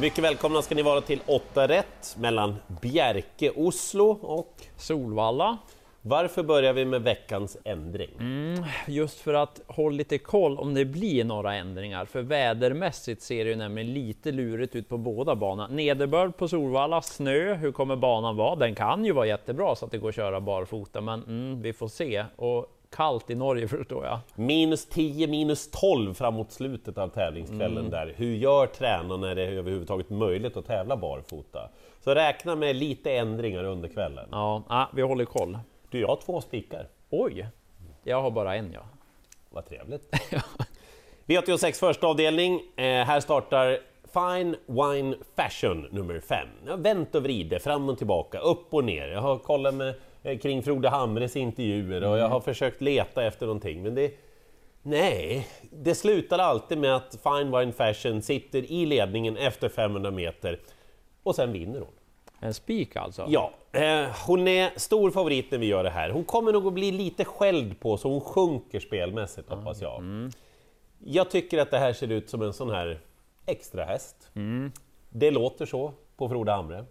Mycket välkomna ska ni vara till 8 rätt mellan Bjerke, Oslo och Solvalla. Varför börjar vi med veckans ändring? Mm, just för att hålla lite koll om det blir några ändringar. För vädermässigt ser det ju nämligen lite lurigt ut på båda banorna. Nederbörd på Solvalla, snö. Hur kommer banan vara? Den kan ju vara jättebra så att det går att köra barfota, men mm, vi får se. Och kallt i Norge förstår jag. Minus 10, minus 12 framåt slutet av tävlingskvällen mm. där. Hur gör tränarna när det är överhuvudtaget möjligt att tävla barfota? Så räkna med lite ändringar under kvällen. Ja, vi håller koll. Du, jag har två spikar. Oj! Jag har bara en ja. Vad trevligt. V86 första avdelning. Eh, här startar Fine Wine Fashion nummer 5. Vänt och vrid, fram och tillbaka, upp och ner. Jag har kollat med, kring Frode Hamres intervjuer och jag har försökt leta efter någonting, men det... Nej, det slutar alltid med att Fine Wine Fashion sitter i ledningen efter 500 meter och sen vinner hon. En spik alltså? Ja, eh, hon är stor favorit när vi gör det här. Hon kommer nog att bli lite skälld på så hon sjunker spelmässigt hoppas jag. Mm. Jag tycker att det här ser ut som en sån här extra häst. Mm. Det låter så på Frode Hamre.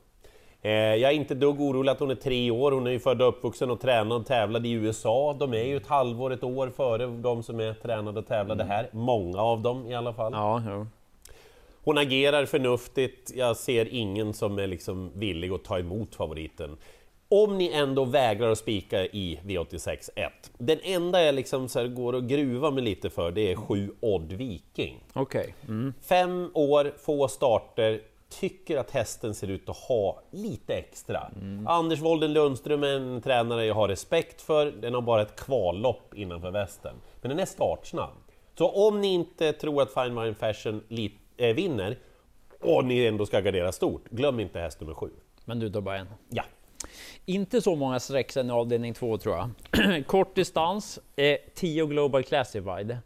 Eh, jag är inte dugg orolig att hon är tre år, hon är ju född och uppvuxen och tränad och tävlade i USA. De är ju ett halvår, ett år före de som är tränade och tävlade mm. här. Många av dem i alla fall. Ja, ja. Hon agerar förnuftigt, jag ser ingen som är liksom villig att ta emot favoriten. Om ni ändå vägrar att spika i V86 1. Den enda jag liksom så går och gruvar mig lite för det är 7 Odd Viking. Okej. Okay. Mm. Fem år, få starter, tycker att hästen ser ut att ha lite extra. Mm. Anders Wolden Lundström är en tränare jag har respekt för, den har bara ett kvallopp innanför västen. Men den är startsnabb. Så om ni inte tror att Fine Wine Fashion eh, vinner och ni ändå ska gardera stort, glöm inte häst nummer sju. Men du tar bara en? Ja. Inte så många streck sen i avdelning två tror jag. Kort distans, eh, 10 Global Classified.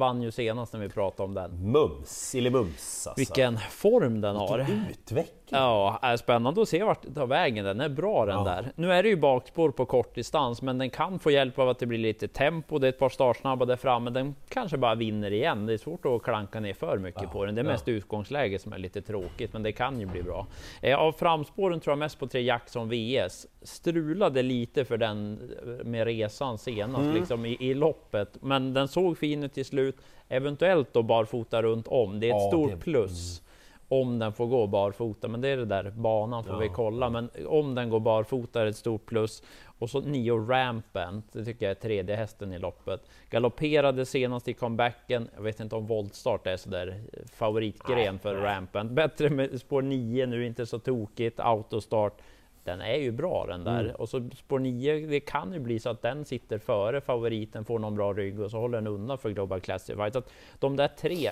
Vann ju senast när vi pratade om den. Mums, eller mums alltså. Vilken form den har. Vilken utveckling! Ja, är spännande att se vart det tar vägen. Den är bra den ja. där. Nu är det ju bakspår på kort distans, men den kan få hjälp av att det blir lite tempo. Det är ett par startsnabba där framme. Den kanske bara vinner igen. Det är svårt att klanka ner för mycket ja. på den. Det är mest ja. utgångsläget som är lite tråkigt, men det kan ju bli bra. Eh, av framspåren tror jag mest på tre Jackson VS. Strulade lite för den eh, med resan senast, mm. liksom i, i loppet, men den såg fin ut till slut. Eventuellt då barfota runt om. Det är ett stort det... plus. Mm om den får gå barfota, men det är det där banan får ja. vi kolla. Men om den går barfota är det ett stort plus. Och så Nio Rampant, det tycker jag är tredje hästen i loppet. Galopperade senast i comebacken. Jag vet inte om voltstart är sådär favoritgren för Rampant. Bättre med spår 9 nu, inte så tokigt. Autostart. Den är ju bra den där. Mm. Och så spår 9, det kan ju bli så att den sitter före favoriten, får någon bra rygg och så håller den undan för Global Classified. Så att de där tre,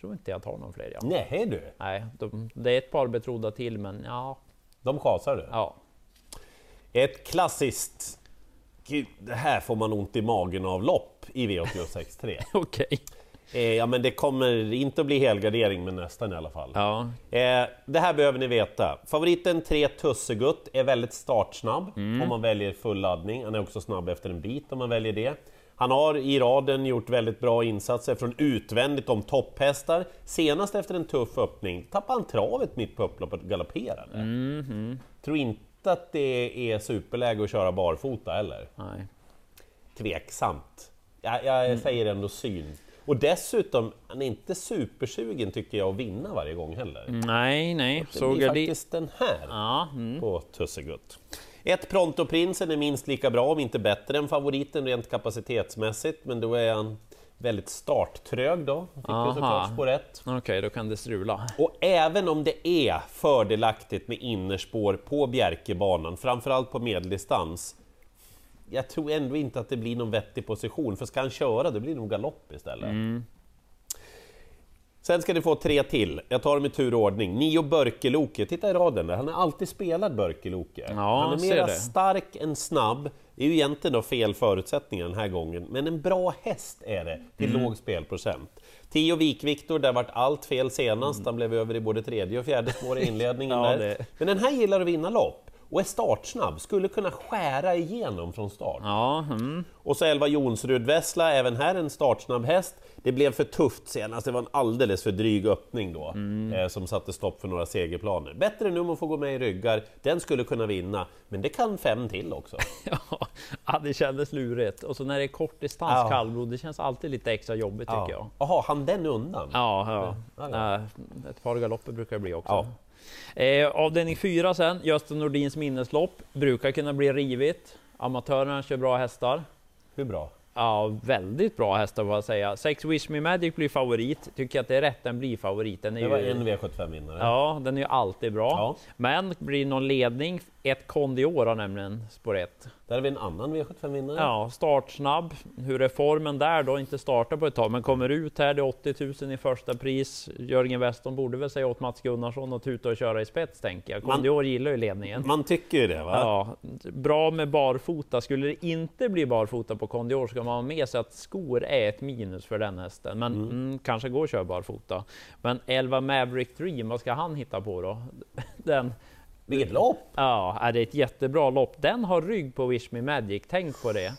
tror inte jag tar någon fler. Ja. Nej du! Nej, de, det är ett par betrodda till, men ja. De chasar du? Ja. Ett klassiskt... Gud, det här får man ont i magen av lopp i V86.3. Okej. Okay. Eh, ja, men det kommer inte att bli helgardering, men nästan i alla fall. Ja. Eh, det här behöver ni veta. Favoriten 3 Tussegutt är väldigt startsnabb mm. om man väljer full laddning. Han är också snabb efter en bit om man väljer det. Han har i raden gjort väldigt bra insatser från utvändigt om topphästar. Senast efter en tuff öppning tappade han travet mitt på upploppet och galopperade. Mm -hmm. Tror inte att det är superläge att köra barfota heller. Nej. Tveksamt. Jag, jag mm. säger ändå syn. Och dessutom, han är inte supersugen tycker jag att vinna varje gång heller. Nej, nej. Det blir faktiskt den här ja, mm. på Tussegutt. Ett Pronto-prinsen är minst lika bra, om inte bättre än favoriten rent kapacitetsmässigt, men då är han väldigt starttrög då. Fick Aha. ju såklart spår rätt. Okej, okay, då kan det strula. Och även om det är fördelaktigt med innerspår på Bjerkebanan, framförallt på medeldistans, jag tror ändå inte att det blir någon vettig position, för ska han köra då blir det nog galopp istället. Mm. Sen ska ni få tre till. Jag tar dem i tur och ordning. Nio Börkeloke. Titta i raden där. Han har alltid spelat Börkeloke. Ja, han är mer stark än snabb. Det är ju egentligen då fel förutsättningar den här gången, men en bra häst är det till mm. låg spelprocent. Tio Vik-Viktor, där vart allt fel senast. Mm. Han blev över i både tredje och fjärde spår i inledningen. ja, där. Men den här gillar att vinna lopp. Och är startsnabb, skulle kunna skära igenom från start. Ja, mm. Och så 11 Jonsrud Vessla, även här en startsnabb häst. Det blev för tufft senast, det var en alldeles för dryg öppning då, eh, som satte stopp för några segerplaner. Bättre nu om hon får gå med i ryggar, den skulle kunna vinna, men det kan fem till också. ja, det kändes lurigt. Och så när det är kortdistans Ja. kallblod, det känns alltid lite extra jobbigt tycker jag. Jaha, han den undan? Ja, ja. Ja, ja. Ett par galopper brukar det bli också. Eh, avdelning 4 sen, Gösta Nordins minneslopp. Brukar kunna bli rivigt. Amatörerna kör bra hästar. Hur bra? Ja, väldigt bra hästar får jag säga. Sex Wish Me Magic blir favorit. Tycker att det är rätt, den blir favorit. Den är Det var ju, en V75-vinnare. Ja, den är ju alltid bra. Ja. Men blir någon ledning, ett Kondior har nämligen spår 1. Där har vi en annan V75-vinnare. Ja, startsnabb. Hur är formen där då? Inte starta på ett tag, men kommer ut här. Det är 80 000 i första pris. Jörgen Weston borde väl säga åt Mats Gunnarsson att tuta och köra i spets, tänker jag. Man- Kondior gillar ju ledningen. Man tycker ju det va? Ja, bra med barfota. Skulle det inte bli barfota på Kondior ska man ha med sig att skor är ett minus för den hästen. Men mm. kanske går att köra barfota. Men 11 Maverick Dream, vad ska han hitta på då? Den, Vilket lopp! ja, är det ett jättebra lopp. Den har rygg på Wish Me Magic, tänk på det.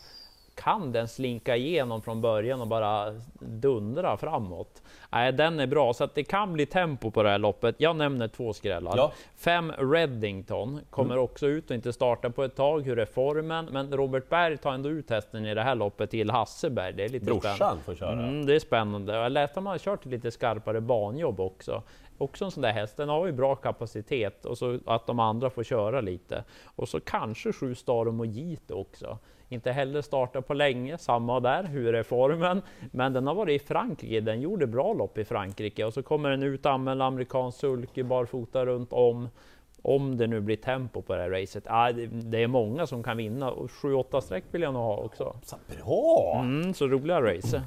Kan den slinka igenom från början och bara dundra framåt? Nej, den är bra, så att det kan bli tempo på det här loppet. Jag nämner två skrällar. Ja. Fem Reddington kommer också ut och inte starta på ett tag. Hur är formen? Men Robert Berg tar ändå ut hästen i det här loppet till Hasseberg. Det är lite spännande. Brorsan får köra. Mm, det är spännande. Jag läste att man har kört lite skarpare banjobb också. Också en sån där häst, den har ju bra kapacitet och så att de andra får köra lite. Och så kanske sju Starum och Gito också. Inte heller startat på länge, samma där. Hur är formen? Men den har varit i Frankrike. Den gjorde bra lopp i Frankrike och så kommer den ut anmäld amerikansk sulky barfota runt om. Om det nu blir tempo på det här racet. Ah, det, är många som kan vinna och 7-8 streck vill jag nog ha också. Så bra! Mm, så roliga race.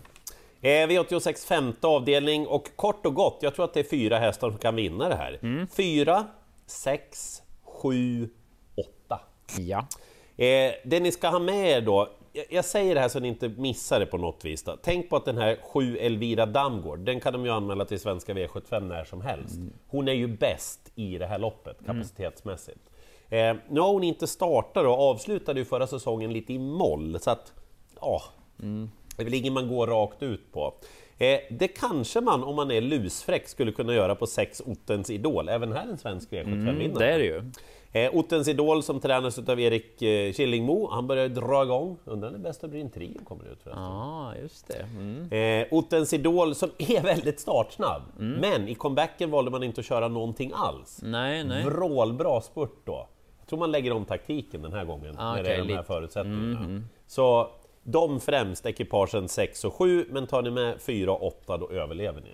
Eh, V86 femte avdelning och kort och gott, jag tror att det är fyra hästar som kan vinna det här. Mm. Fyra, sex, sju, åtta. Ja. Eh, det ni ska ha med er då, jag, säger det här så ni inte missar det på något vis. Då. Tänk på att den här 7 Elvira Damgård, den kan de ju anmäla till svenska V75 när som helst. Hon är ju bäst i det här loppet kapacitetsmässigt. Eh, nu har hon inte startat och avslutade ju förra säsongen lite i moll, så att ja, det är väl ingen man går rakt ut på. Eh, det kanske man, om man är lusfräck, skulle kunna göra på 6 Ottens Idol, även här en svensk V75-vinnare. Mm, det är det ju. Eh, Ottens Idol som tränas av Erik eh, Killingmo, han börjar dra igång. Undrar när Bästa Bryn Trio kommer ut förresten. Ja, just det. Mm. Eh, Ottens Idol som är väldigt startsnabb, men i comebacken valde man inte att köra någonting alls. Nej, nej. Vrålbra spurt då. Jag tror man lägger om taktiken den här gången, Ah, när det är de här lite. förutsättningarna. Så de främst, ekipagen 6 och 7, men tar ni med 4 och 8 då överlever ni.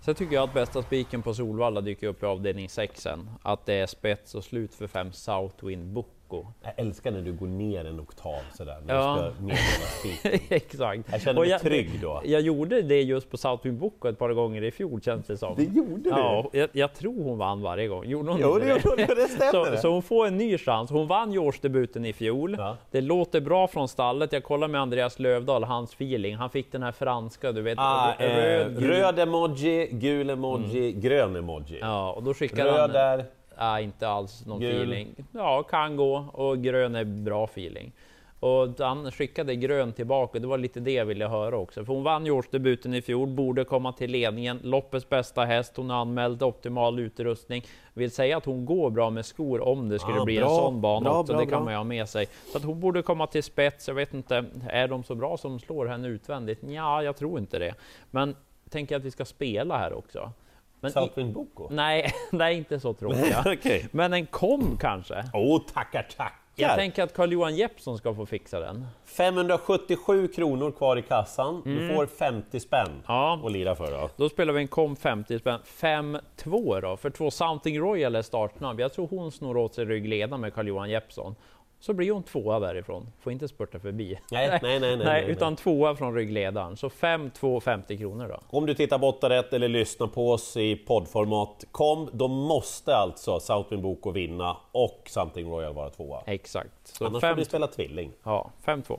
Sen tycker jag att bästa spiken på Solvalla dyker upp i avdelning 6 sen. Att det är spets och slut för 5 Southwind Bocco. Jag älskar när du går ner en oktav sådär, när Ja. du ska. Exakt. Jag känner mig trygg då. Jag gjorde det just på Southwind Bocco ett par gånger i fjol känns det som. Det gjorde du? Ja, jag, jag tror hon vann varje gång. Gjorde hon Jo, det gjorde hon, det stämmer. Så, så hon får en ny chans. Hon vann ju årsdebuten i fjol. Ja. Det låter bra från stallet. Jag kollar med Andreas Lövdahl, hans feeling. Han fick den här franska, du vet. Ah, eh, röd, gul. röd emoji, gul emoji, grön emoji. Ja, och då skickade Röd han... där, Ja, inte alls någon Gul. feeling. Ja, kan gå. Och grön är bra feeling. Och han skickade grön tillbaka. Det var lite det jag ville höra också. För hon vann ju årsdebuten i fjol, borde komma till ledningen. Loppets bästa häst. Hon har anmält optimal utrustning. Vill säga att hon går bra med skor om det skulle Ja, bli bra, en sån bana bra, också. bra, det kan man ju ha med sig. Så att hon borde komma till spets. Jag vet inte, är de så bra som slår henne utvändigt? Ja, jag tror inte det. Men tänker att vi ska spela här också. Men Southwind Boko. nej, nej, inte så tråkiga. Okej. Men en kom kanske? Åh, oh, tackar, tackar! Jag tänker att Carl-Johan Jeppsson ska få fixa den. 577 kronor kvar i kassan. Du får 50 spänn Mm. Ja. att lira för. Då. Då spelar vi en kom 50 spänn. 5-2 då, för två Something Royal är startsnabb. Jag tror hon snor åt sig ryggledaren med Carl-Johan Jeppsson. Så blir hon tvåa därifrån. Får inte spurta förbi. Nej, nej, nej, nej, nej, utan tvåa från ryggledaren. Så 5-2, 50 kronor då. Om du tittar på 8 rätt eller lyssnar på oss i poddformat kom, då måste alltså Southwind Boko vinna och Something Royal vara tvåa. Exakt. Så Annars får vi spela tvilling. ja, 5-2.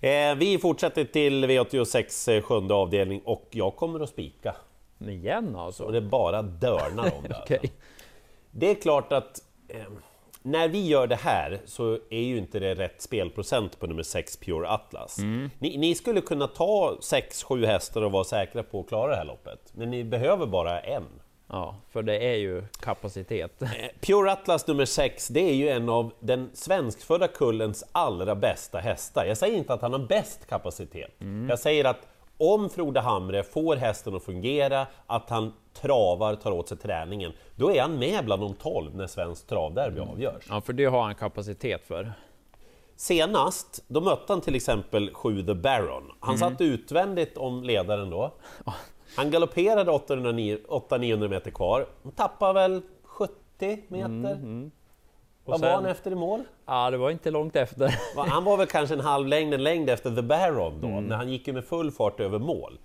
Eh, vi fortsätter till V86 eh, sjunde avdelning och jag kommer att spika. Igen alltså? Och det bara dörnar om det. Alltså. Det är klart att eh, när vi gör det här så är ju inte det rätt spelprocent på nummer 6 Pure Atlas. Ni, ni skulle kunna ta 6-7 hästar och vara säkra på att klara det här loppet, men ni behöver bara en. Ja, för det är ju kapacitet. Eh, Pure Atlas nummer 6, det är ju en av den svenskfödda kullens allra bästa hästar. Jag säger inte att han har bäst kapacitet. Jag säger att om Frode Hamre får hästen att fungera, att han travar, tar åt sig träningen, då är han med bland de 12 när svensk travderby avgörs. Ja, för det har han kapacitet för. Senast, då mötte han till exempel 7 The Baron. Han satt utvändigt om ledaren då. Han galopperade 800-900 meter kvar. Han tappade väl 70 meter. Vad var han efter i mål? Ja, det var inte långt efter. Han var väl kanske en halv längd, en längd efter The Baron då, när han gick ju med full fart över mål.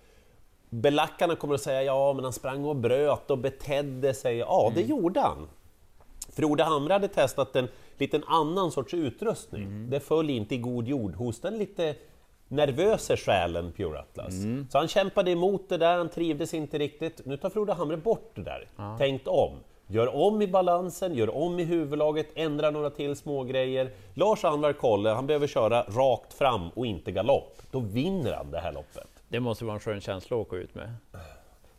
Belackarna kommer att säga ja, men han sprang och bröt och betedde sig. Ja, det gjorde han. Frode Hamre hade testat en liten annan sorts utrustning. Det föll inte i god jord hos den lite nervösa själen Pure Atlas. Så han kämpade emot det där, han trivdes inte riktigt. Nu tar Frode Hamre bort det där, tänkt om. Gör om i balansen, gör om i huvudlaget, ändrar några till smågrejer. Lars Anvar Kolle, han behöver köra rakt fram och inte galopp. Då vinner han det här loppet. Det måste vara en skön känsla att åka ut med.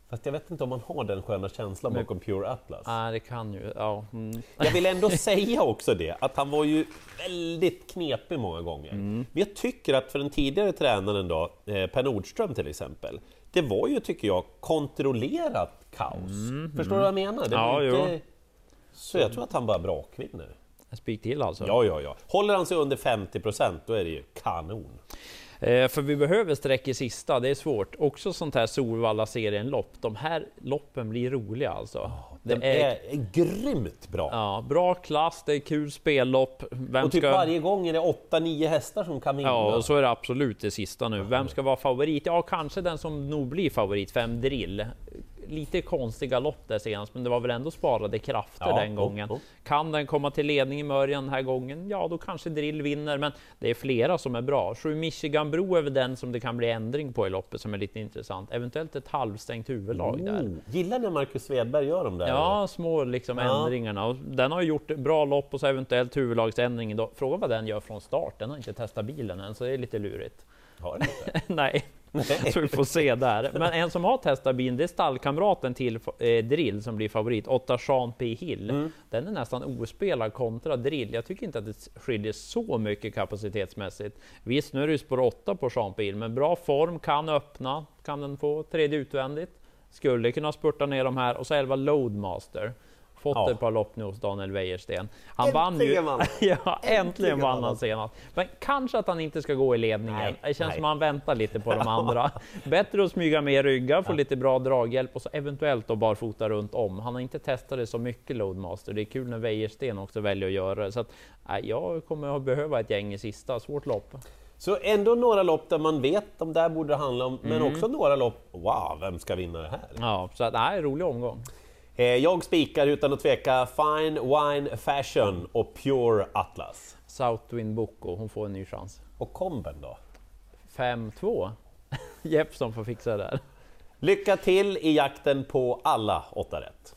Fast jag vet inte om man har den sköna känslan bakom Pure Atlas. Ja, det kan ju... Ja. Mm. Jag vill ändå säga också det, att han var ju väldigt knepig många gånger. Men jag tycker att för den tidigare tränaren då, eh, Per Nordström till exempel, det var ju, tycker jag, kontrollerat kaos. Förstår du vad jag menar? Det var Ja, inte... Så jag tror att han bara brakvinner. En spik till alltså. Ja, ja, ja. Håller han sig under 50% då är det ju kanon. Eh, för vi behöver streck i sista, det är svårt. Också sånt här Solvalla serien-lopp. De här loppen blir roliga alltså. Det det är, är grymt bra. ja, bra klass, det är kul spellopp. Vem Och typ ska... varje gång är det 8-9 hästar som kan vinna. Ja, och så är det absolut det sista nu. Vem ska vara favorit? Ja, kanske den som nog blir favorit, fem drill. Lite konstig galopp där senast, men det var väl ändå sparade krafter Ja, den gången. oh, oh. Kan den komma till ledning i Mörjan den här gången? Ja, då kanske drill vinner, men det är flera som är bra. Sju Michigan Bro är väl den som det kan bli ändring på i loppet som är lite intressant. Eventuellt ett halvstängt huvudlag där. Oh, gillar när Marcus Svedberg gör de där? Ja, små liksom Ja. ändringarna. Och den har gjort bra lopp och så eventuellt huvudlagsändring. Fråga vad den gör från start. Den har inte testat bilen än, så det är lite lurigt. Har den inte? Nej, så vi får se där. Men en som har testat bilen, det är stallkamraten till eh, Drill som blir favorit, 8 Sean P Hill. Den är nästan ospelad kontra Drill. Jag tycker inte att det skiljer så mycket kapacitetsmässigt. Visst, nu är det spår 8 på Sean P Hill, men bra form, kan öppna, kan den få tredje utvändigt. Skulle kunna spurta ner de här och så 11 Loadmaster. Fått Ja. ett par lopp nu hos Daniel Wäjersten. Han vann ju... Äntligen vann ja, äntligen Äntligen vann han senast. Men kanske att han inte ska gå i ledningen. Nej, det känns nej. som han väntar lite på de andra. Bättre att smyga med ryggar, få lite bra draghjälp och så eventuellt då barfota runt om. Han har inte testat det så mycket Loadmaster. Det är kul när Wäjersten också väljer att göra det. Så att, nej, jag kommer att behöva ett gäng i sista. Svårt lopp. Så ändå några lopp där man vet de där borde det handla om, men Mm. också några lopp, wow, vem ska vinna det här? Ja, så att, nej, rolig omgång. Eh, jag spikar utan att tveka Fine Wine Fashion och Pure Atlas. Southwind Boko, hon får en ny chans. Och komben då? 5-2. Jeppsson får fixa det där. Lycka till i jakten på alla åtta rätt!